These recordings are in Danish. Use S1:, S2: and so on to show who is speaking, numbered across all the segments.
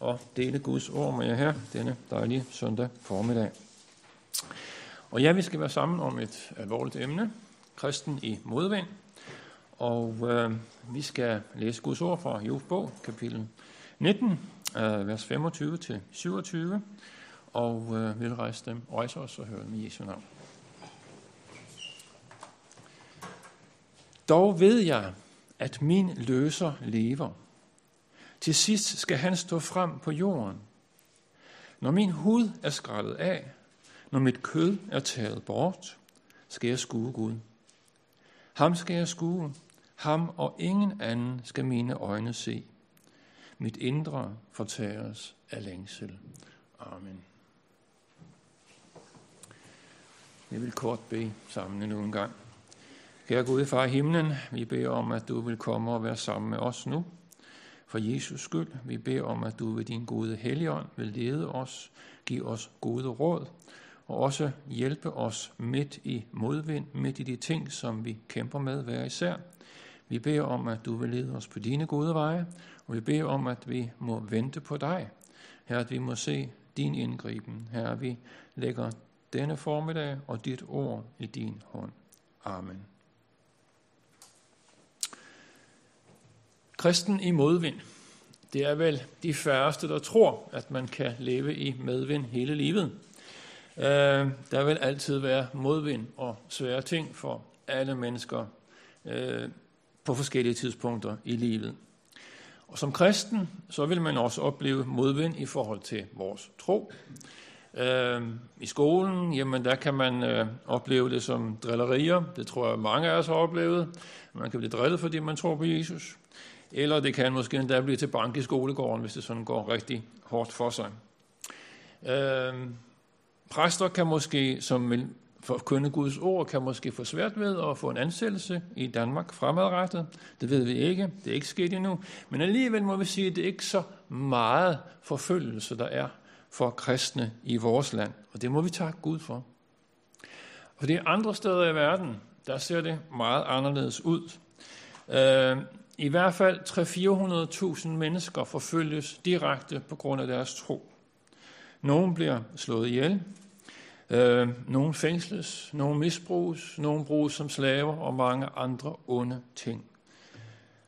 S1: og dele Guds ord med jer her denne dejlige søndag formiddag. Og ja, vi skal være sammen om et alvorligt emne, kristen i modvind. Og øh, vi skal læse Guds ord fra Jobs bog, kapitel 19, øh, vers 25 til 27. Og øh, vil rejse dem, rejse os og høre dem i Jesu navn. Dog ved jeg, at min løser lever. Til sidst skal han stå frem på jorden. Når min hud er skrællet af, når mit kød er taget bort, skal jeg skue Gud. Ham skal jeg skue, ham og ingen anden skal mine øjne se. Mit indre fortæres af længsel. Amen. Jeg vil kort bede sammen endnu en gang. Kære Gud, far i himlen, vi beder om, at du vil komme og være sammen med os nu. For Jesus skyld, vi beder om, at du ved din gode helligånd vil lede os, give os gode råd, og også hjælpe os midt i modvind, midt i de ting, som vi kæmper med hver især. Vi beder om, at du vil lede os på dine gode veje, og vi beder om, at vi må vente på dig. Her at vi må se din indgriben. Her vi lægger denne formiddag og dit ord i din hånd. Amen. Kristen i modvind. Det er vel de færreste, der tror, at man kan leve i medvind hele livet. Øh, der vil altid være modvind og svære ting for alle mennesker øh, på forskellige tidspunkter i livet. Og som kristen, så vil man også opleve modvind i forhold til vores tro. Øh, I skolen, jamen der kan man øh, opleve det som drillerier. Det tror jeg mange af os har oplevet. Man kan blive drillet, fordi man tror på Jesus. Eller det kan måske endda blive til bank i skolegården, hvis det sådan går rigtig hårdt for sig. Øh, præster kan måske, som vil forkynde Guds ord, kan måske få svært ved at få en ansættelse i Danmark fremadrettet. Det ved vi ikke. Det er ikke sket endnu. Men alligevel må vi sige, at det er ikke så meget forfølgelse, der er for kristne i vores land. Og det må vi takke Gud for. Fordi andre steder i verden, der ser det meget anderledes ud. Øhm, i hvert fald 300-400.000 mennesker forfølges direkte på grund af deres tro. Nogle bliver slået ihjel, øh, nogle fængsles, nogle misbruges, nogle bruges som slaver og mange andre onde ting.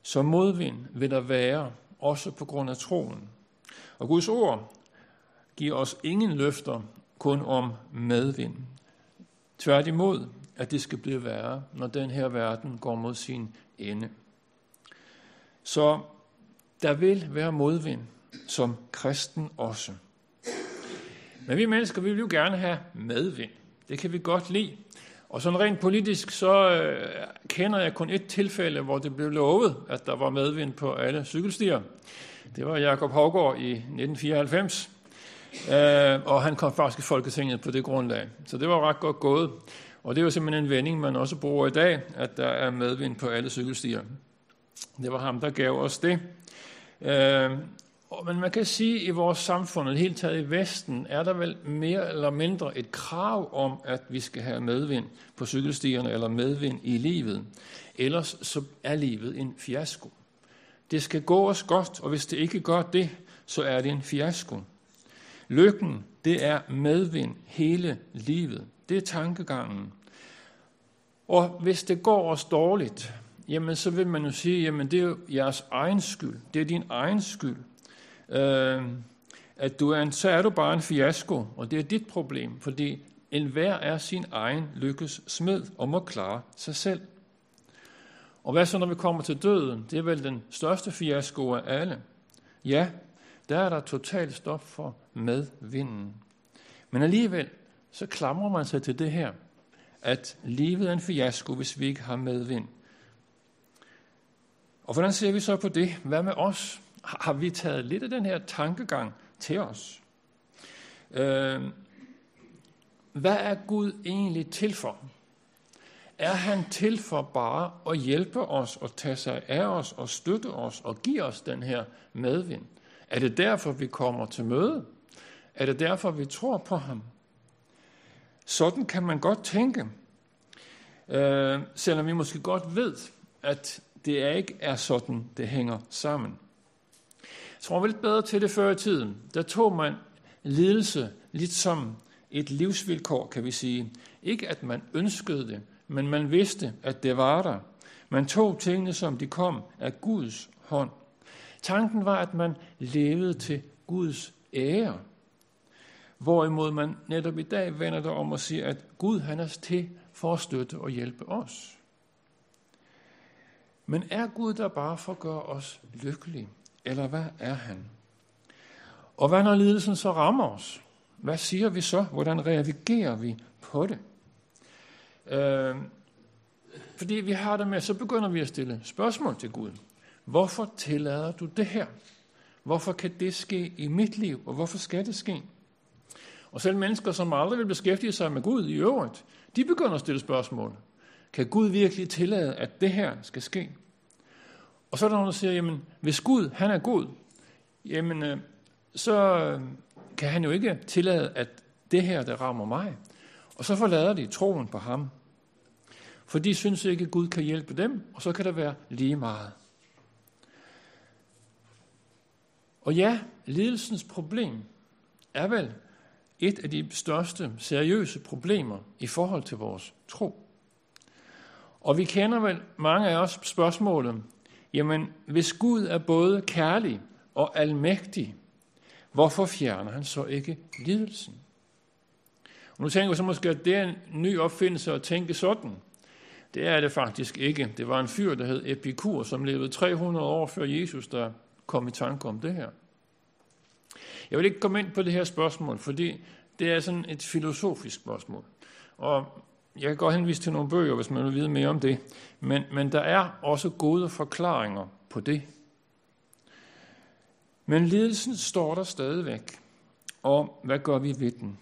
S1: Så modvind vil der være, også på grund af troen. Og Guds ord giver os ingen løfter kun om medvind. Tværtimod, at det skal blive værre, når den her verden går mod sin ende. Så der vil være modvind som kristen også. Men vi mennesker, vi vil jo gerne have medvind. Det kan vi godt lide. Og sådan rent politisk, så øh, kender jeg kun et tilfælde, hvor det blev lovet, at der var medvind på alle cykelstier. Det var Jakob Havgård i 1994. Øh, og han kom faktisk i Folketinget på det grundlag. Så det var ret godt gået. Og det er jo simpelthen en vending, man også bruger i dag, at der er medvind på alle cykelstier. Det var ham, der gav os det. Øh, men man kan sige, at i vores samfund, og helt taget i Vesten, er der vel mere eller mindre et krav om, at vi skal have medvind på cykelstierne, eller medvind i livet. Ellers så er livet en fiasko. Det skal gå os godt, og hvis det ikke gør det, så er det en fiasko. Lykken, det er medvind hele livet. Det er tankegangen. Og hvis det går os dårligt, jamen så vil man jo sige, jamen det er jo jeres egen skyld. Det er din egen skyld. Øh, at du er en, så er du bare en fiasko, og det er dit problem, fordi enhver er sin egen lykkes smed og må klare sig selv. Og hvad så, når vi kommer til døden? Det er vel den største fiasko af alle. Ja, der er der totalt stop for medvinden. Men alligevel, så klamrer man sig til det her, at livet er en fiasko, hvis vi ikke har medvind. Og hvordan ser vi så på det? Hvad med os? Har vi taget lidt af den her tankegang til os? Øh, hvad er Gud egentlig til for? Er han til for bare at hjælpe os og tage sig af os og støtte os og give os den her medvind? Er det derfor, vi kommer til møde? Er det derfor, vi tror på ham? Sådan kan man godt tænke, øh, selvom vi måske godt ved, at det ikke er sådan, det hænger sammen. tror, lidt bedre til det før i tiden. Der tog man lidelse lidt som et livsvilkår, kan vi sige. Ikke at man ønskede det, men man vidste, at det var der. Man tog tingene, som de kom, af Guds hånd. Tanken var, at man levede til Guds ære. Hvorimod man netop i dag vender det om og siger, at Gud han er til for at støtte og hjælpe os. Men er Gud der bare for at gøre os lykkelige? Eller hvad er han? Og hvad når lidelsen så rammer os? Hvad siger vi så? Hvordan reagerer vi på det? Øh, fordi vi har det med, så begynder vi at stille spørgsmål til Gud. Hvorfor tillader du det her? Hvorfor kan det ske i mit liv, og hvorfor skal det ske? Og selv mennesker, som aldrig vil beskæftige sig med Gud i øvrigt, de begynder at stille spørgsmål. Kan Gud virkelig tillade, at det her skal ske? Og så er der nogen, der siger, jamen, hvis Gud, han er god, jamen, øh, så øh, kan han jo ikke tillade, at det her, der rammer mig. Og så forlader de troen på ham. For de synes ikke, at Gud kan hjælpe dem, og så kan der være lige meget. Og ja, lidelsens problem er vel et af de største seriøse problemer i forhold til vores tro. Og vi kender vel mange af os spørgsmålet, jamen hvis Gud er både kærlig og almægtig, hvorfor fjerner han så ikke lidelsen? Og nu tænker jeg så måske, at det er en ny opfindelse at tænke sådan. Det er det faktisk ikke. Det var en fyr, der hed Epikur, som levede 300 år før Jesus, der kom i tanke om det her. Jeg vil ikke komme ind på det her spørgsmål, fordi det er sådan et filosofisk spørgsmål. Og jeg kan godt henvise til nogle bøger, hvis man vil vide mere om det. Men, men der er også gode forklaringer på det. Men lidelsen står der stadigvæk. Og hvad gør vi ved den?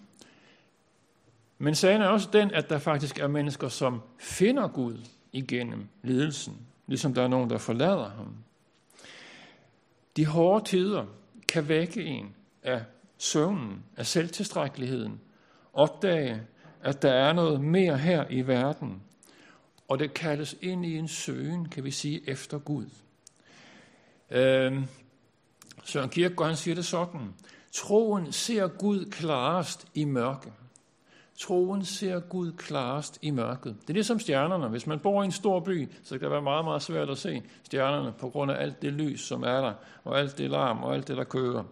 S1: Men sagen er også den, at der faktisk er mennesker, som finder Gud igennem lidelsen, ligesom der er nogen, der forlader ham. De hårde tider kan vække en af søvnen, af selvtilstrækkeligheden, opdage, at der er noget mere her i verden, og det kaldes ind i en søgen, kan vi sige, efter Gud. Øh, Søren Kierkegaard han siger det sådan, troen ser Gud klarest i mørke. Troen ser Gud klarest i mørket. Det er ligesom stjernerne. Hvis man bor i en stor by, så kan det være meget, meget svært at se stjernerne på grund af alt det lys, som er der, og alt det larm og alt det, der kører.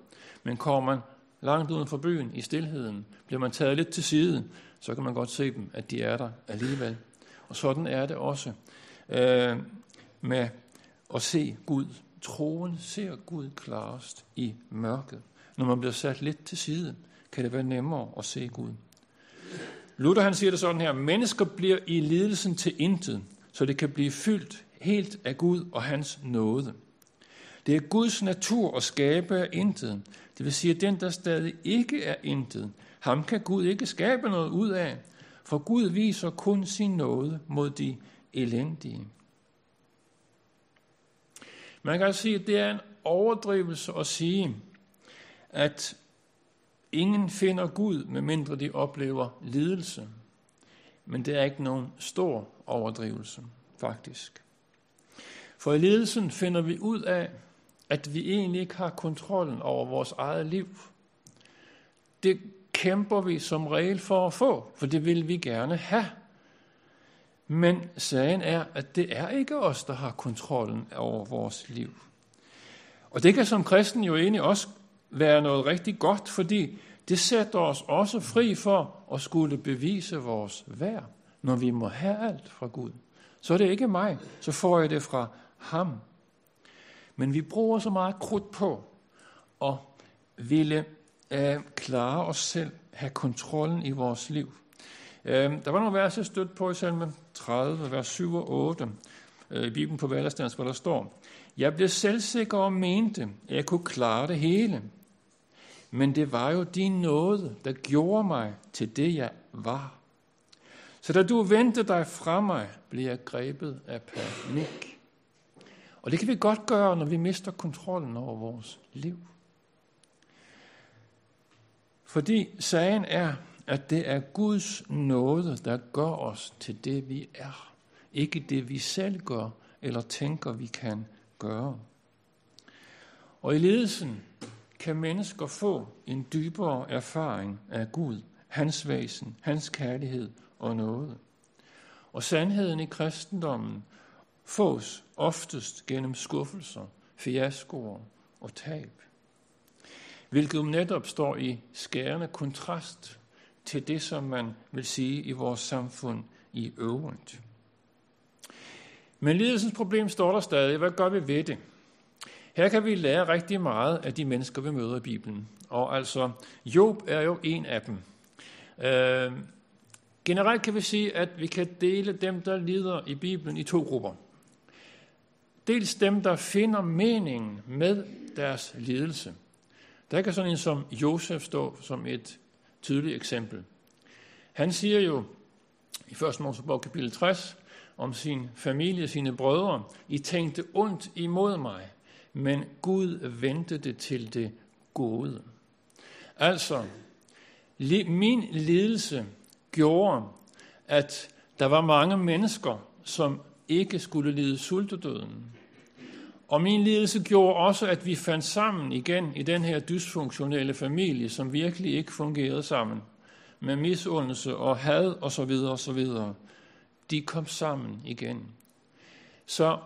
S1: Men kommer man langt uden for byen i stillheden, bliver man taget lidt til side, så kan man godt se dem, at de er der alligevel. Og sådan er det også øh, med at se Gud. Troen ser Gud klarest i mørket. Når man bliver sat lidt til side, kan det være nemmere at se Gud. Luther han siger det sådan her, mennesker bliver i lidelsen til intet, så det kan blive fyldt helt af Gud og hans nåde. Det er Guds natur at skabe af intet. Det vil sige, at den, der stadig ikke er intet, ham kan Gud ikke skabe noget ud af, for Gud viser kun sin nåde mod de elendige. Man kan sige, at det er en overdrivelse at sige, at ingen finder Gud, medmindre de oplever lidelse. Men det er ikke nogen stor overdrivelse, faktisk. For i lidelsen finder vi ud af, at vi egentlig ikke har kontrollen over vores eget liv. Det kæmper vi som regel for at få, for det vil vi gerne have. Men sagen er, at det er ikke os, der har kontrollen over vores liv. Og det kan som kristen jo egentlig også være noget rigtig godt, fordi det sætter os også fri for at skulle bevise vores værd, når vi må have alt fra Gud. Så er det ikke mig, så får jeg det fra ham. Men vi bruger så meget krudt på at ville øh, klare os selv, have kontrollen i vores liv. Øh, der var nogle vers, jeg stødte på i salme 30, vers 7 og 8 øh, i Bibelen på Valderstans, hvor der står, Jeg blev selvsikker og mente, at jeg kunne klare det hele. Men det var jo din nåde, der gjorde mig til det, jeg var. Så da du vendte dig fra mig, blev jeg grebet af panik. Og det kan vi godt gøre, når vi mister kontrollen over vores liv. Fordi sagen er, at det er Guds nåde, der gør os til det, vi er. Ikke det, vi selv gør eller tænker, vi kan gøre. Og i ledelsen kan mennesker få en dybere erfaring af Gud, hans væsen, hans kærlighed og noget. Og sandheden i kristendommen fås oftest gennem skuffelser, fiaskoer og tab. Hvilket netop står i skærende kontrast til det, som man vil sige i vores samfund i øvrigt. Men lidelsens problem står der stadig. Hvad gør vi ved det? Her kan vi lære rigtig meget af de mennesker, vi møder i Bibelen. Og altså, Job er jo en af dem. Øh, generelt kan vi sige, at vi kan dele dem, der lider i Bibelen, i to grupper. Dels dem, der finder meningen med deres lidelse. Der kan sådan en som Josef stå som et tydeligt eksempel. Han siger jo i 1. Mosebog kapitel 60 om sin familie, sine brødre, I tænkte ondt imod mig, men Gud vendte det til det gode. Altså, min lidelse gjorde, at der var mange mennesker, som ikke skulle lide sultedøden. Og min lidelse gjorde også, at vi fandt sammen igen i den her dysfunktionelle familie, som virkelig ikke fungerede sammen, med misundelse og had og så videre og så videre. De kom sammen igen. Så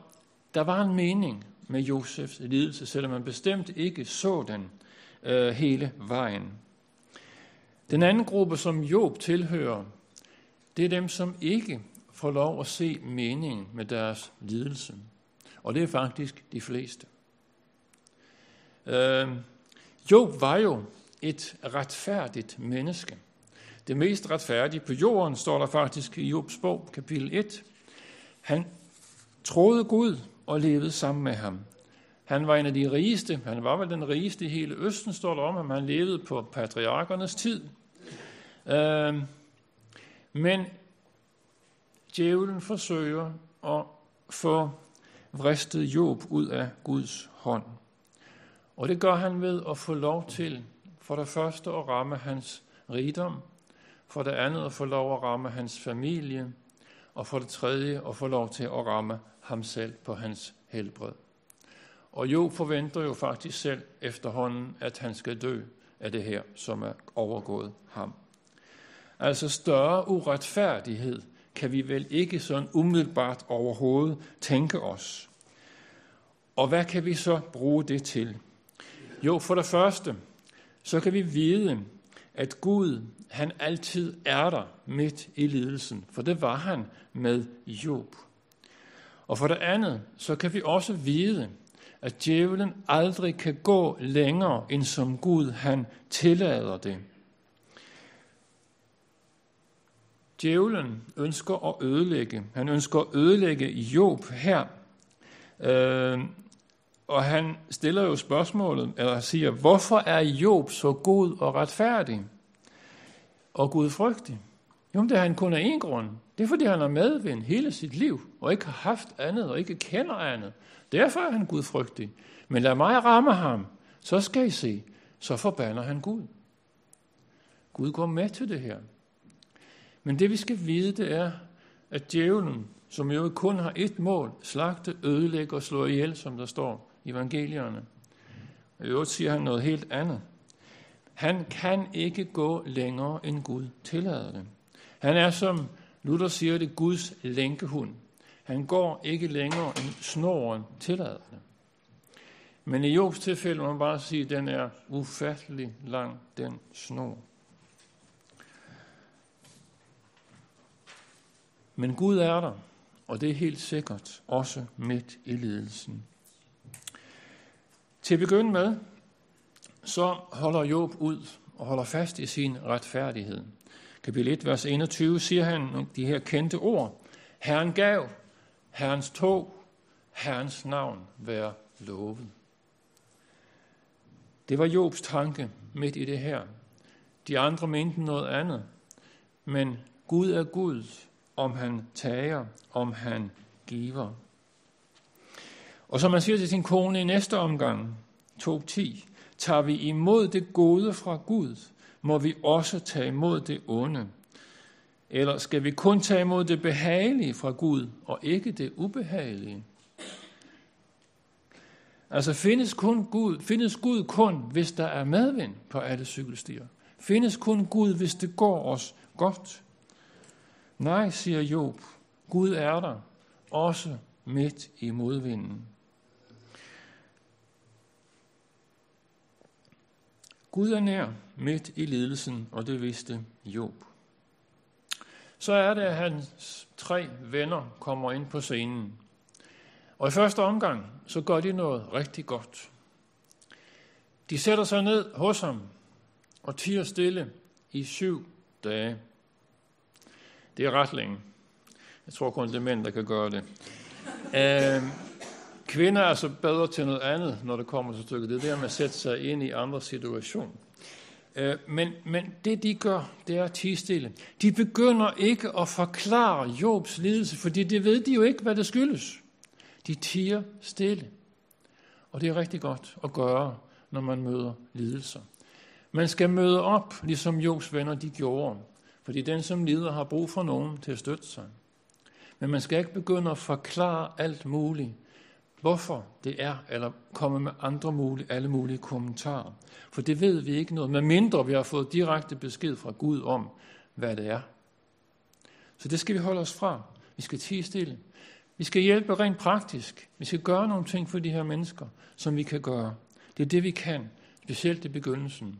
S1: der var en mening med Josefs lidelse, selvom man bestemt ikke så den øh, hele vejen. Den anden gruppe, som Job tilhører, det er dem, som ikke får lov at se meningen med deres lidelse. Og det er faktisk de fleste. Øh, Job var jo et retfærdigt menneske. Det mest retfærdige på jorden står der faktisk i Jobs bog, kapitel 1. Han troede Gud og levede sammen med ham. Han var en af de rigeste, han var vel den rigeste i hele Østen, står der om ham. Han levede på patriarkernes tid. Øh, men djævlen forsøger at få vristede Job ud af Guds hånd. Og det gør han ved at få lov til for det første at ramme hans rigdom, for det andet at få lov at ramme hans familie, og for det tredje at få lov til at ramme ham selv på hans helbred. Og Job forventer jo faktisk selv efterhånden, at han skal dø af det her, som er overgået ham. Altså større uretfærdighed kan vi vel ikke sådan umiddelbart overhovedet tænke os. Og hvad kan vi så bruge det til? Jo, for det første, så kan vi vide, at Gud, han altid er der midt i lidelsen, for det var han med Job. Og for det andet, så kan vi også vide, at djævlen aldrig kan gå længere, end som Gud han tillader det. Djævlen ønsker at ødelægge. Han ønsker at ødelægge Job her. Øh, og han stiller jo spørgsmålet, eller siger, hvorfor er Job så god og retfærdig og gudfrygtig? Jo, det har han kun af en grund. Det er, fordi han har medvind hele sit liv, og ikke har haft andet, og ikke kender andet. Derfor er han gudfrygtig. Men lad mig ramme ham, så skal I se, så forbander han Gud. Gud går med til det her. Men det vi skal vide, det er, at djævlen, som jo kun har et mål, slagte, ødelægge og slå ihjel, som der står i evangelierne. Og i øvrigt siger han noget helt andet. Han kan ikke gå længere, end Gud tillader det. Han er, som Luther siger det, Guds lænkehund. Han går ikke længere, end snoren tillader det. Men i Jobs tilfælde må man bare sige, at den er ufattelig lang, den snor. Men Gud er der, og det er helt sikkert også midt i lidelsen. Til at begynde med, så holder Job ud og holder fast i sin retfærdighed. Kapitel 1, vers 21 siger han de her kendte ord. Herren gav, Herrens tog, Herrens navn være lovet. Det var Jobs tanke midt i det her. De andre mente noget andet. Men Gud er Gud, om han tager, om han giver. Og som man siger til sin kone i næste omgang, 2.10, tager vi imod det gode fra Gud, må vi også tage imod det onde. Eller skal vi kun tage imod det behagelige fra Gud, og ikke det ubehagelige? Altså findes, kun Gud, findes Gud kun, hvis der er medvind på alle cykelstier? Findes kun Gud, hvis det går os godt? Nej, siger Job. Gud er der, også midt i modvinden. Gud er nær midt i lidelsen, og det vidste Job. Så er det, at hans tre venner kommer ind på scenen. Og i første omgang, så gør de noget rigtig godt. De sætter sig ned hos ham og tiger stille i syv dage. Det er ret længe. Jeg tror kun, det er mænd, der kan gøre det. Øh, kvinder er så bedre til noget andet, når det kommer til stykket. Det er der med at sætte sig ind i andre situationer. Øh, men, men det de gør, det er at tige stille. De begynder ikke at forklare Jobs lidelse, fordi det ved de jo ikke, hvad det skyldes. De tiger stille. Og det er rigtig godt at gøre, når man møder lidelser. Man skal møde op, ligesom Jobs venner de gjorde. Fordi den, som lider, har brug for nogen til at støtte sig. Men man skal ikke begynde at forklare alt muligt, hvorfor det er, eller komme med andre mulige, alle mulige kommentarer. For det ved vi ikke noget, medmindre vi har fået direkte besked fra Gud om, hvad det er. Så det skal vi holde os fra. Vi skal tige stille. Vi skal hjælpe rent praktisk. Vi skal gøre nogle ting for de her mennesker, som vi kan gøre. Det er det, vi kan, specielt i begyndelsen.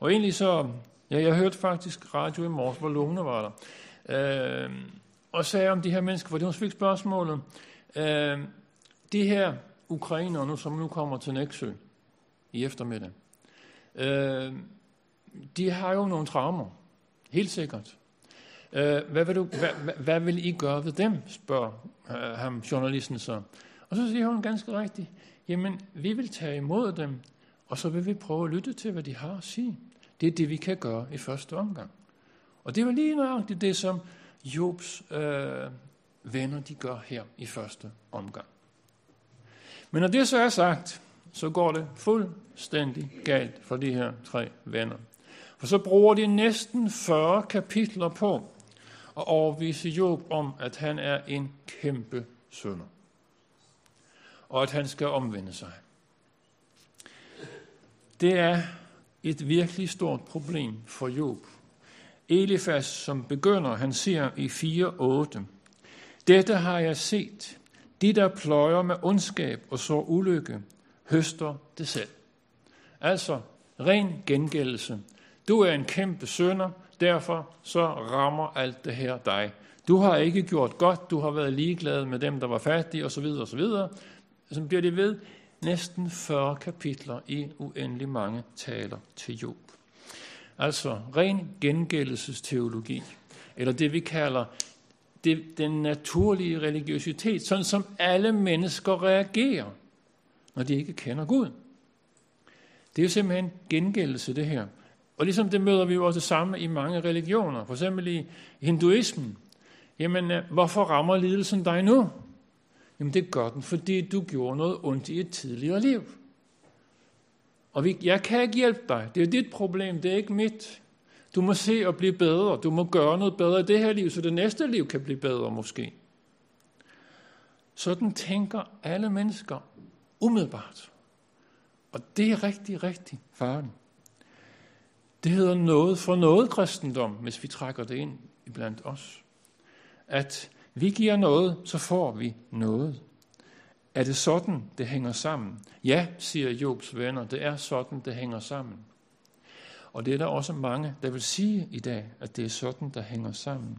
S1: Og egentlig så, ja, jeg hørte faktisk radio i morges, hvor Lone var der, øh, og sagde om de her mennesker, for det var fik spørgsmålet, øh, de her ukrainere, nu, som nu kommer til Næksø i eftermiddag, øh, de har jo nogle traumer, helt sikkert. Øh, hvad, vil du, hvad, hvad, hvad vil I gøre ved dem, spørger øh, ham journalisten så. Og så siger hun ganske rigtigt, jamen vi vil tage imod dem, og så vil vi prøve at lytte til, hvad de har at sige. Det er det, vi kan gøre i første omgang. Og det var lige nøjagtigt det, som Jobs øh, venner de gør her i første omgang. Men når det så er sagt, så går det fuldstændig galt for de her tre venner. For så bruger de næsten 40 kapitler på at overvise Job om, at han er en kæmpe sønder. Og at han skal omvende sig. Det er et virkelig stort problem for Job. Elifas, som begynder, han siger i 4.8, Dette har jeg set. De, der pløjer med ondskab og så ulykke, høster det selv. Altså, ren gengældelse. Du er en kæmpe sønder, derfor så rammer alt det her dig. Du har ikke gjort godt, du har været ligeglad med dem, der var fattige osv. osv. Så bliver det ved næsten 40 kapitler i uendelig mange taler til Job. Altså ren gengældelsesteologi, eller det vi kalder det, den naturlige religiøsitet, sådan som alle mennesker reagerer, når de ikke kender Gud. Det er jo simpelthen gengældelse, det her. Og ligesom det møder vi jo også samme i mange religioner. For eksempel i hinduismen. Jamen, øh, hvorfor rammer lidelsen dig nu? Jamen, det gør den, fordi du gjorde noget ondt i et tidligere liv. Og vi, jeg kan ikke hjælpe dig. Det er dit problem, det er ikke mit. Du må se og blive bedre. Du må gøre noget bedre i det her liv, så det næste liv kan blive bedre måske. Sådan tænker alle mennesker umiddelbart. Og det er rigtig, rigtig farligt. Det hedder noget for noget kristendom, hvis vi trækker det ind blandt os. At vi giver noget, så får vi noget. Er det sådan, det hænger sammen? Ja, siger Jobs venner, det er sådan, det hænger sammen. Og det er der også mange, der vil sige i dag, at det er sådan, der hænger sammen.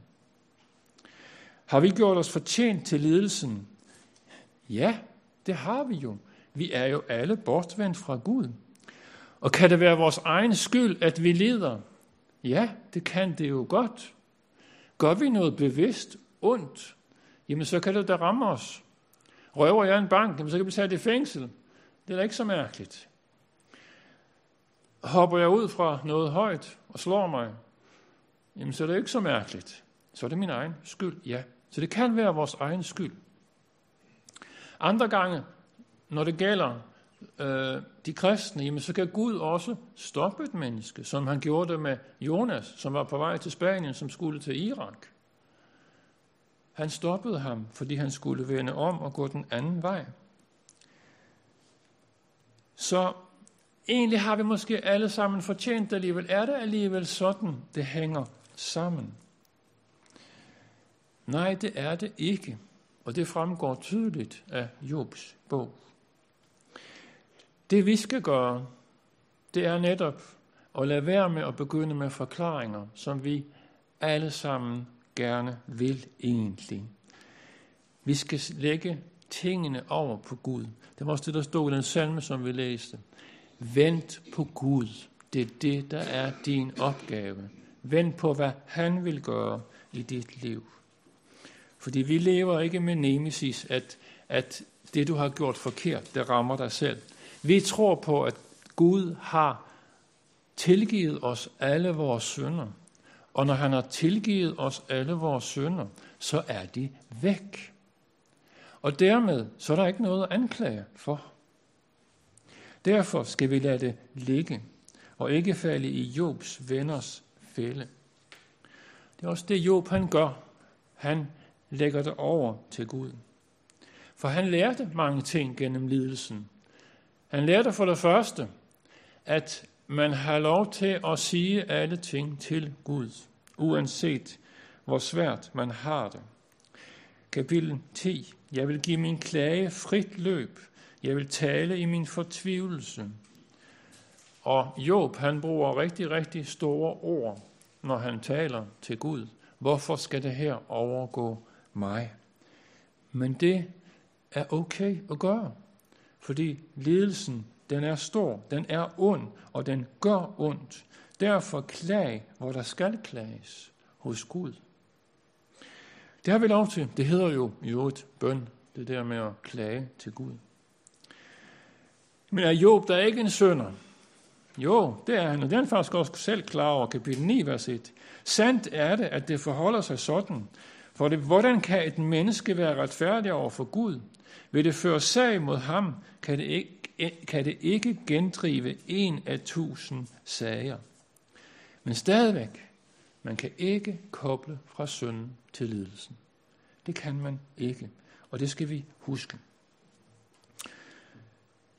S1: Har vi gjort os fortjent til lidelsen? Ja, det har vi jo. Vi er jo alle bortvendt fra Gud. Og kan det være vores egen skyld, at vi lider? Ja, det kan det jo godt. Gør vi noget bevidst ondt, jamen så kan det da ramme os. Røver jeg en bank, jamen så kan vi tage det i fængsel. Det er da ikke så mærkeligt. Hopper jeg ud fra noget højt og slår mig, jamen så er det ikke så mærkeligt. Så er det min egen skyld, ja. Så det kan være vores egen skyld. Andre gange, når det gælder øh, de kristne, jamen så kan Gud også stoppe et menneske, som han gjorde det med Jonas, som var på vej til Spanien, som skulle til Irak. Han stoppede ham, fordi han skulle vende om og gå den anden vej. Så egentlig har vi måske alle sammen fortjent det alligevel. Er det alligevel sådan, det hænger sammen? Nej, det er det ikke. Og det fremgår tydeligt af Jobs bog. Det vi skal gøre, det er netop at lade være med at begynde med forklaringer, som vi alle sammen gerne vil egentlig. Vi skal lægge tingene over på Gud. Det var også det, der stod i den salme, som vi læste. Vent på Gud. Det er det, der er din opgave. Vent på, hvad han vil gøre i dit liv. Fordi vi lever ikke med nemesis, at, at det, du har gjort forkert, det rammer dig selv. Vi tror på, at Gud har tilgivet os alle vores synder. Og når han har tilgivet os alle vores synder, så er de væk. Og dermed så er der ikke noget at anklage for. Derfor skal vi lade det ligge, og ikke falde i Jobs venners fælde. Det er også det, Job han gør. Han lægger det over til Gud. For han lærte mange ting gennem lidelsen. Han lærte for det første, at man har lov til at sige alle ting til Gud, uanset hvor svært man har det. Kapitel 10. Jeg vil give min klage frit løb. Jeg vil tale i min fortvivlelse. Og Job, han bruger rigtig, rigtig store ord, når han taler til Gud. Hvorfor skal det her overgå mig? Men det er okay at gøre, fordi lidelsen den er stor, den er ond, og den gør ondt. Derfor klag, hvor der skal klages hos Gud. Det har vi lov til. Det hedder jo i øvrigt bøn, det der med at klage til Gud. Men er Job der er ikke en sønder? Jo, det er han, og den er faktisk også selv klar over, kapitel 9, vers 1. Sandt er det, at det forholder sig sådan. For det, hvordan kan et menneske være retfærdig over for Gud? Vil det føre sag mod ham, kan det ikke, kan det ikke gendrive en af tusind sager. Men stadigvæk, man kan ikke koble fra synden til lidelsen. Det kan man ikke, og det skal vi huske.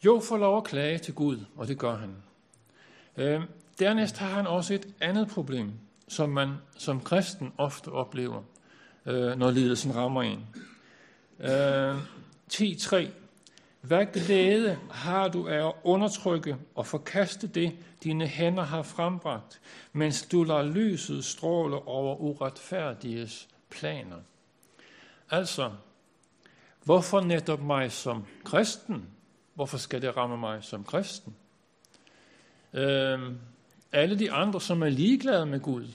S1: Jo får lov at klage til Gud, og det gør han. Øh, dernæst har han også et andet problem, som man som kristen ofte oplever, øh, når lidelsen rammer en. Øh, 10.3 hvad glæde har du af at undertrykke og forkaste det, dine hænder har frembragt, mens du lader lyset stråle over uretfærdiges planer? Altså, hvorfor netop mig som kristen? Hvorfor skal det ramme mig som kristen? Øhm, alle de andre, som er ligeglade med Gud,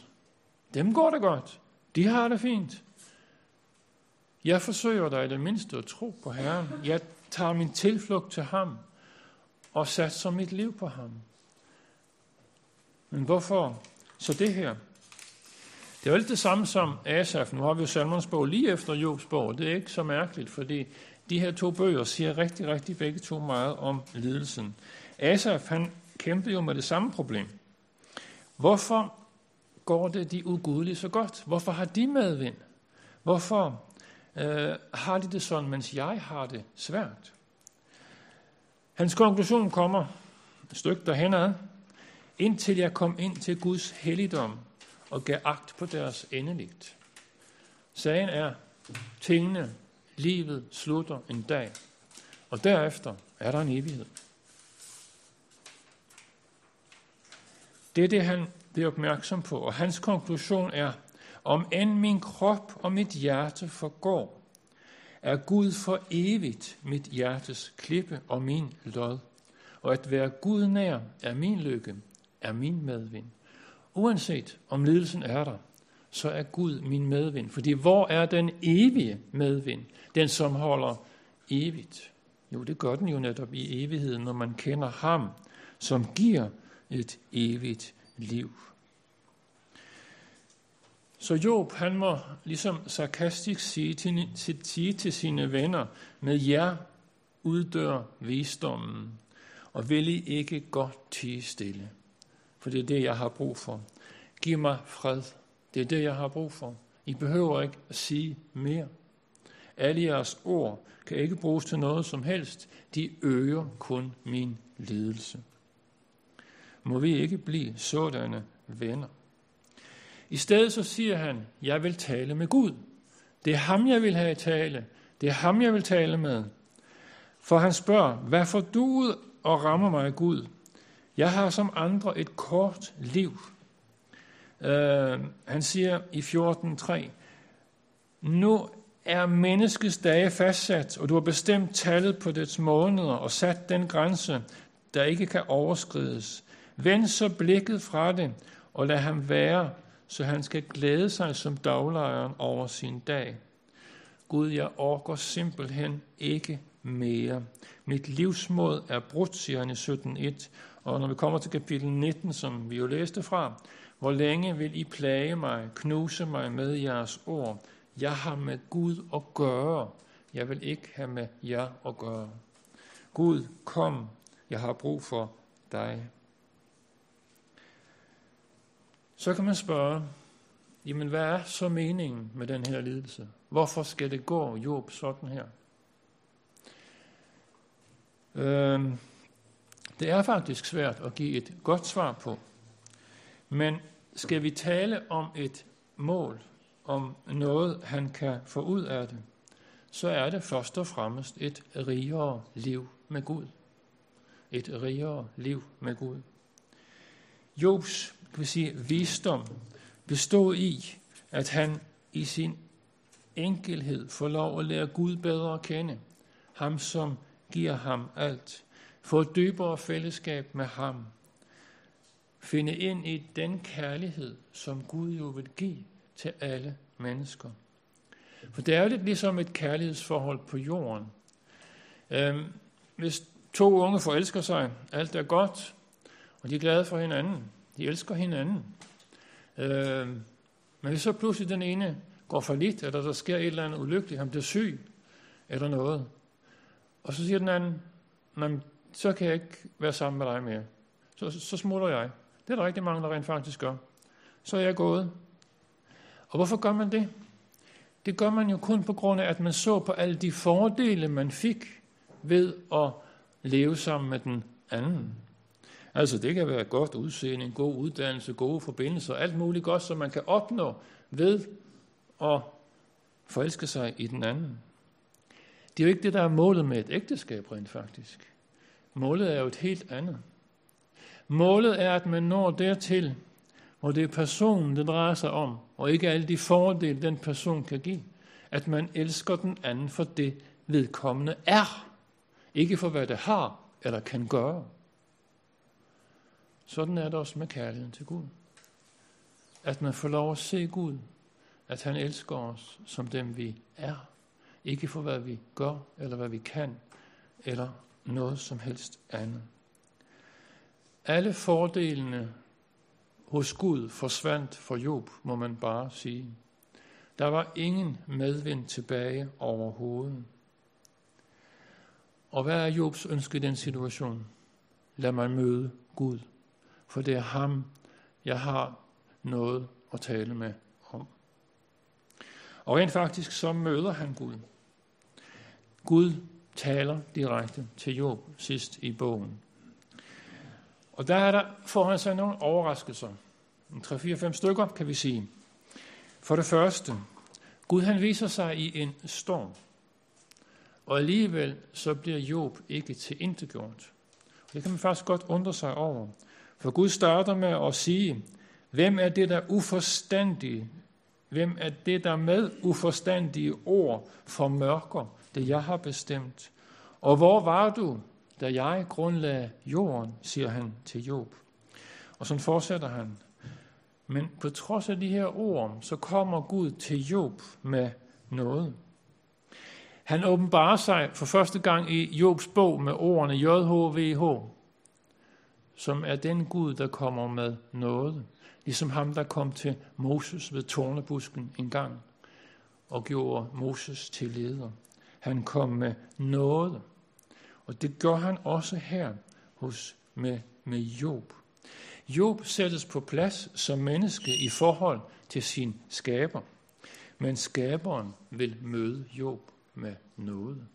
S1: dem går det godt. De har det fint. Jeg forsøger dig i det mindste at tro på Herren. Jeg tager min tilflugt til ham og satser mit liv på ham. Men hvorfor så det her? Det er jo lidt det samme som Asaf. Nu har vi jo Salmons bog lige efter Jobs bog. Det er ikke så mærkeligt, fordi de her to bøger siger rigtig, rigtig begge to meget om lidelsen. Asaf, han kæmpede jo med det samme problem. Hvorfor går det de ugudelige så godt? Hvorfor har de medvind? Hvorfor øh, har de det sådan, mens jeg har det svært? Hans konklusion kommer et stykke derhen ad, indtil jeg kom ind til Guds helligdom og gav agt på deres endeligt. Sagen er, tingene, livet slutter en dag, og derefter er der en evighed. Det er det, han bliver opmærksom på, og hans konklusion er, om end min krop og mit hjerte forgår, er Gud for evigt mit hjertes klippe og min lod. Og at være Gud nær er min lykke, er min medvind. Uanset om lidelsen er der, så er Gud min medvind. Fordi hvor er den evige medvind? Den, som holder evigt. Jo, det gør den jo netop i evigheden, når man kender ham, som giver et evigt liv. Så Job, han må ligesom sarkastisk sige til, sige til sine venner, med jer uddør visdommen, og vil I ikke godt tige stille? For det er det, jeg har brug for. Giv mig fred. Det er det, jeg har brug for. I behøver ikke at sige mere. Alle jeres ord kan ikke bruges til noget som helst. De øger kun min lidelse. Må vi ikke blive sådanne venner. I stedet så siger han, jeg vil tale med Gud. Det er ham, jeg vil have i tale. Det er ham, jeg vil tale med. For han spørger, hvad får du ud og rammer mig, Gud? Jeg har som andre et kort liv. Uh, han siger i 14.3, nu er menneskets dage fastsat, og du har bestemt tallet på dets måneder og sat den grænse, der ikke kan overskrides. Vend så blikket fra det, og lad ham være, så han skal glæde sig som daglejeren over sin dag. Gud, jeg orker simpelthen ikke mere. Mit livsmod er brudt, siger han i 17.1. Og når vi kommer til kapitel 19, som vi jo læste fra, hvor længe vil I plage mig, knuse mig med jeres ord? Jeg har med Gud at gøre. Jeg vil ikke have med jer at gøre. Gud, kom. Jeg har brug for dig. Så kan man spørge, jamen hvad er så meningen med den her lidelse? Hvorfor skal det gå Job sådan her? Øhm, det er faktisk svært at give et godt svar på. Men skal vi tale om et mål, om noget, han kan få ud af det, så er det først og fremmest et rigere liv med Gud. Et rigere liv med Gud. Jobs kan vi sige, visdom bestod i, at han i sin enkelhed får lov at lære Gud bedre at kende. Ham, som giver ham alt. Få et dybere fællesskab med ham. Finde ind i den kærlighed, som Gud jo vil give til alle mennesker. For det er jo lidt ligesom et kærlighedsforhold på jorden. Øhm, hvis to unge forelsker sig, alt er godt, og de er glade for hinanden, de elsker hinanden. Øh, men hvis så pludselig den ene går for lidt, eller der sker et eller andet ulykkeligt, han bliver syg, eller noget, og så siger den anden, men så kan jeg ikke være sammen med dig mere. Så, så smutter jeg. Det er der rigtig mange, der rent faktisk gør. Så er jeg gået. Og hvorfor gør man det? Det gør man jo kun på grund af, at man så på alle de fordele, man fik ved at leve sammen med den anden. Altså det kan være godt udseende, en god uddannelse, gode forbindelser, alt muligt godt, som man kan opnå ved at forelske sig i den anden. Det er jo ikke det, der er målet med et ægteskab rent faktisk. Målet er jo et helt andet. Målet er, at man når dertil, hvor det er personen, det drejer sig om, og ikke alle de fordele, den person kan give. At man elsker den anden for det, vedkommende er. Ikke for, hvad det har eller kan gøre. Sådan er det også med kærligheden til Gud. At man får lov at se Gud, at han elsker os som dem vi er. Ikke for hvad vi gør, eller hvad vi kan, eller noget som helst andet. Alle fordelene hos Gud forsvandt for Job, må man bare sige. Der var ingen medvind tilbage overhovedet. Og hvad er Jobs ønske i den situation? Lad mig møde Gud, for det er ham, jeg har noget at tale med om. Og rent faktisk så møder han Gud. Gud taler direkte til Job sidst i bogen. Og der er der, får han sig nogle overraskelser. 3-4-5 stykker, kan vi sige. For det første, Gud han viser sig i en storm. Og alligevel så bliver Job ikke til intetgjort. Det kan man faktisk godt undre sig over. For Gud starter med at sige, hvem er det, der uforstandige? Hvem er det, der med uforstandige ord formørker det, jeg har bestemt? Og hvor var du, da jeg grundlagde jorden, siger han til Job. Og så fortsætter han. Men på trods af de her ord, så kommer Gud til Job med noget. Han åbenbarer sig for første gang i Jobs bog med ordene JHVH, som er den Gud, der kommer med noget. Ligesom ham, der kom til Moses ved tårnebusken en gang og gjorde Moses til leder. Han kom med noget. Og det gør han også her hos med, med Job. Job sættes på plads som menneske i forhold til sin skaber. Men skaberen vil møde Job med noget.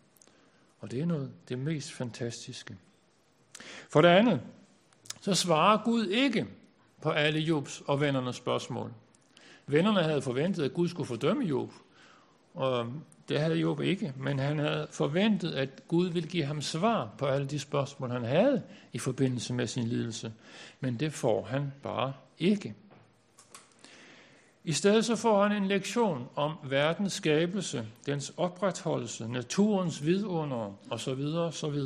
S1: Og det er noget det mest fantastiske. For det andet, så svarer Gud ikke på alle Jobs og vennernes spørgsmål. Vennerne havde forventet, at Gud skulle fordømme Job, og det havde Job ikke, men han havde forventet, at Gud ville give ham svar på alle de spørgsmål, han havde i forbindelse med sin lidelse. Men det får han bare ikke. I stedet så får han en lektion om verdens skabelse, dens opretholdelse, naturens vidunder osv. osv.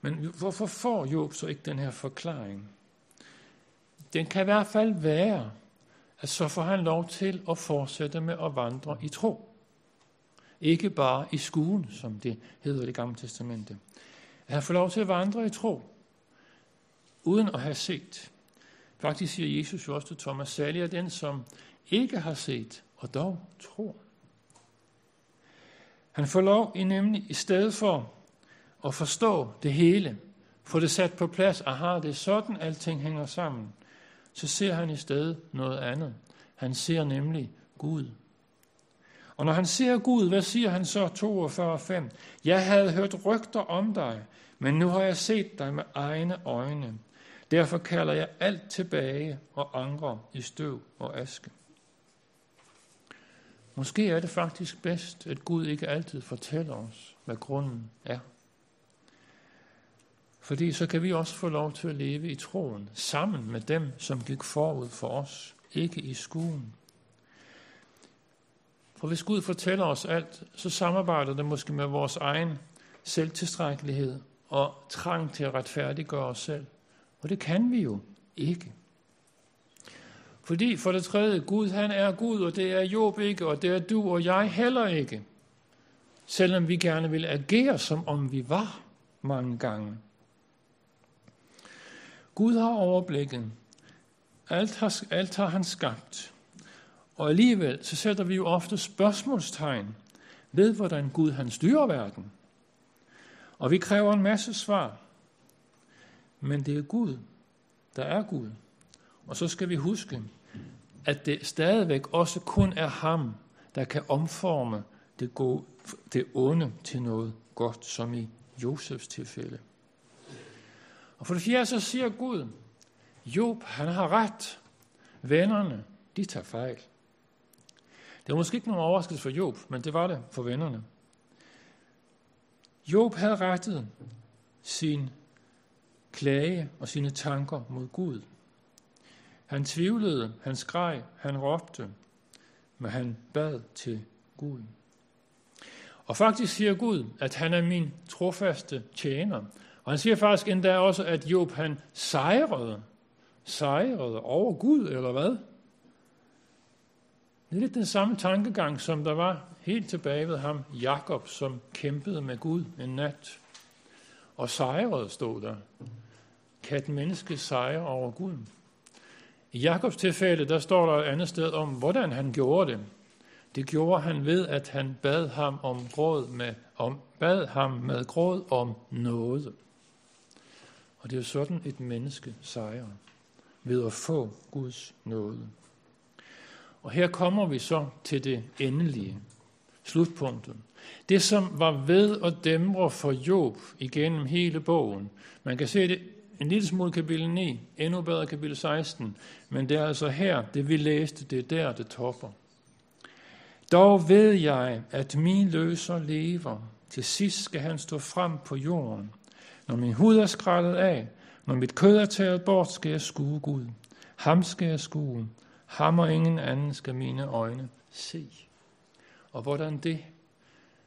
S1: Men hvorfor får Job så ikke den her forklaring? Den kan i hvert fald være, at så får han lov til at fortsætte med at vandre i tro. Ikke bare i skuen, som det hedder i det gamle testamente. At han får lov til at vandre i tro, uden at have set. Faktisk siger Jesus jo også til Thomas, særlig er den, som ikke har set, og dog tror. Han får lov i nemlig, i stedet for og forstå det hele, få det sat på plads, aha, det er sådan, alting hænger sammen, så ser han i stedet noget andet. Han ser nemlig Gud. Og når han ser Gud, hvad siger han så 42.5? Jeg havde hørt rygter om dig, men nu har jeg set dig med egne øjne. Derfor kalder jeg alt tilbage og angrer i støv og aske. Måske er det faktisk bedst, at Gud ikke altid fortæller os, hvad grunden er. Fordi så kan vi også få lov til at leve i troen, sammen med dem, som gik forud for os, ikke i skuen. For hvis Gud fortæller os alt, så samarbejder det måske med vores egen selvtilstrækkelighed og trang til at retfærdiggøre os selv. Og det kan vi jo ikke. Fordi for det tredje, Gud han er Gud, og det er Job ikke, og det er du og jeg heller ikke. Selvom vi gerne vil agere, som om vi var mange gange. Gud har overblikket. Alt har, alt har han skabt. Og alligevel så sætter vi jo ofte spørgsmålstegn ved, hvordan Gud han styrer verden. Og vi kræver en masse svar. Men det er Gud, der er Gud. Og så skal vi huske, at det stadigvæk også kun er ham, der kan omforme det, gode, det onde til noget godt, som i Josefs tilfælde. Og for det fjerde så siger Gud, Job, han har ret. Vennerne, de tager fejl. Det var måske ikke nogen overraskelse for Job, men det var det for vennerne. Job havde rettet sin klage og sine tanker mod Gud. Han tvivlede, han skreg, han råbte, men han bad til Gud. Og faktisk siger Gud, at han er min trofaste tjener, og han siger faktisk endda også, at Job han sejrede. Sejrede over Gud, eller hvad? Det er lidt den samme tankegang, som der var helt tilbage ved ham, Jakob, som kæmpede med Gud en nat. Og sejrede stod der. Kan et menneske sejre over Gud? I Jakobs tilfælde, der står der et andet sted om, hvordan han gjorde det. Det gjorde han ved, at han bad ham om gråd med, om, bad ham med gråd om noget. Og det er jo sådan, et menneske sejrer, ved at få Guds nåde. Og her kommer vi så til det endelige, slutpunktet. Det, som var ved at dæmre for Job igennem hele bogen. Man kan se det en lille smule kapitel 9, endnu bedre kapitel 16, men det er altså her, det vi læste, det er der, det topper. Dog ved jeg, at min løser lever. Til sidst skal han stå frem på jorden. Når min hud er skrællet af, når mit kød er taget bort, skal jeg skue Gud. Ham skal jeg skue. Ham og ingen anden skal mine øjne se. Og hvordan det?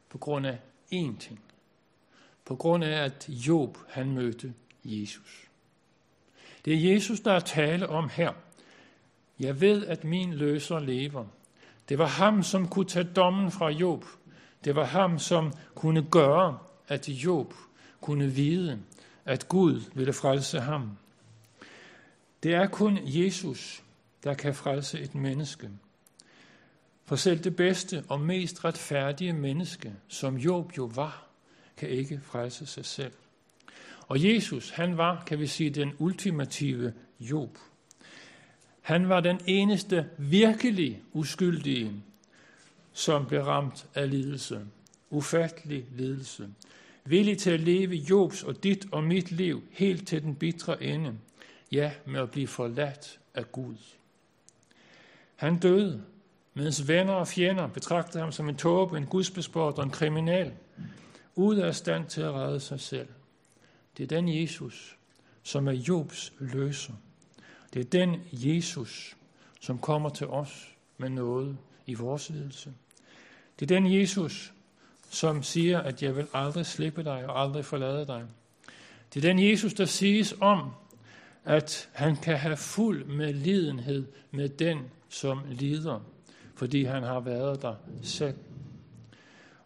S1: På grund af én ting. På grund af, at Job han mødte Jesus. Det er Jesus, der er tale om her. Jeg ved, at min løser lever. Det var ham, som kunne tage dommen fra Job. Det var ham, som kunne gøre, at Job kunne vide, at Gud ville frelse ham. Det er kun Jesus, der kan frelse et menneske. For selv det bedste og mest retfærdige menneske, som Job jo var, kan ikke frelse sig selv. Og Jesus, han var, kan vi sige, den ultimative Job. Han var den eneste virkelig uskyldige, som blev ramt af lidelse. Ufattelig lidelse villig til at leve Jobs og dit og mit liv helt til den bitre ende, ja, med at blive forladt af Gud. Han døde, mens venner og fjender betragtede ham som en tåbe, en gudsbesport og en kriminal, ude af stand til at redde sig selv. Det er den Jesus, som er Jobs løser. Det er den Jesus, som kommer til os med noget i vores lidelse. Det er den Jesus, som siger, at jeg vil aldrig slippe dig og aldrig forlade dig. Det er den Jesus, der siges om, at han kan have fuld medlidenhed med den, som lider, fordi han har været der selv.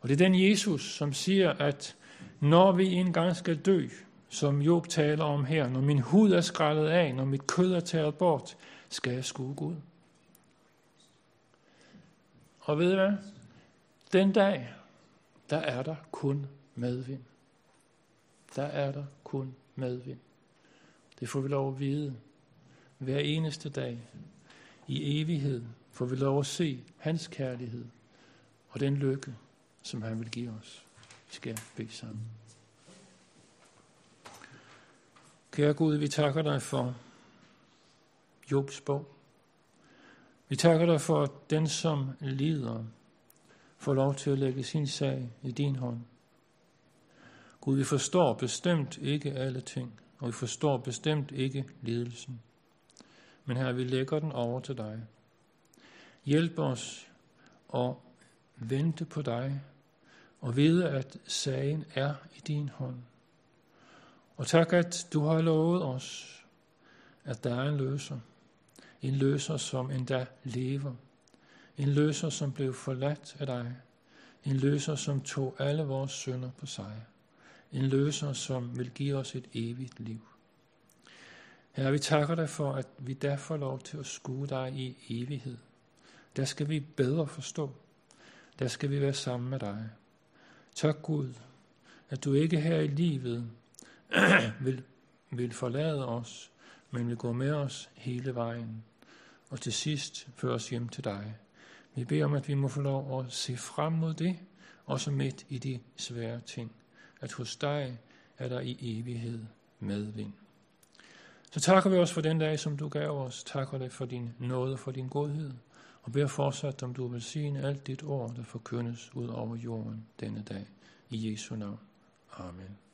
S1: Og det er den Jesus, som siger, at når vi engang skal dø, som Job taler om her, når min hud er skrællet af, når mit kød er taget bort, skal jeg skue Gud. Og ved I hvad? Den dag, der er der kun medvind. Der er der kun medvind. Det får vi lov at vide hver eneste dag. I evighed får vi lov at se hans kærlighed og den lykke, som han vil give os. Vi skal bede sammen. Kære Gud, vi takker dig for Jobs bog. Vi takker dig for den, som lider, få lov til at lægge sin sag i din hånd. Gud, vi forstår bestemt ikke alle ting, og vi forstår bestemt ikke lidelsen. Men her vi lægger den over til dig. Hjælp os at vente på dig og vide, at sagen er i din hånd. Og tak, at du har lovet os, at der er en løser. En løser, som endda lever. En løser, som blev forladt af dig. En løser, som tog alle vores synder på sig. En løser, som vil give os et evigt liv. Herre, vi takker dig for, at vi der får lov til at skue dig i evighed. Der skal vi bedre forstå. Der skal vi være sammen med dig. Tak Gud, at du ikke her i livet vil, vil forlade os, men vil gå med os hele vejen. Og til sidst føre os hjem til dig. Vi beder om, at vi må få lov at se frem mod det, også midt i de svære ting. At hos dig er der i evighed medvind. Så takker vi os for den dag, som du gav os. Takker dig for din nåde og for din godhed. Og beder fortsat, om du vil sige alt dit ord, der forkyndes ud over jorden denne dag. I Jesu navn. Amen.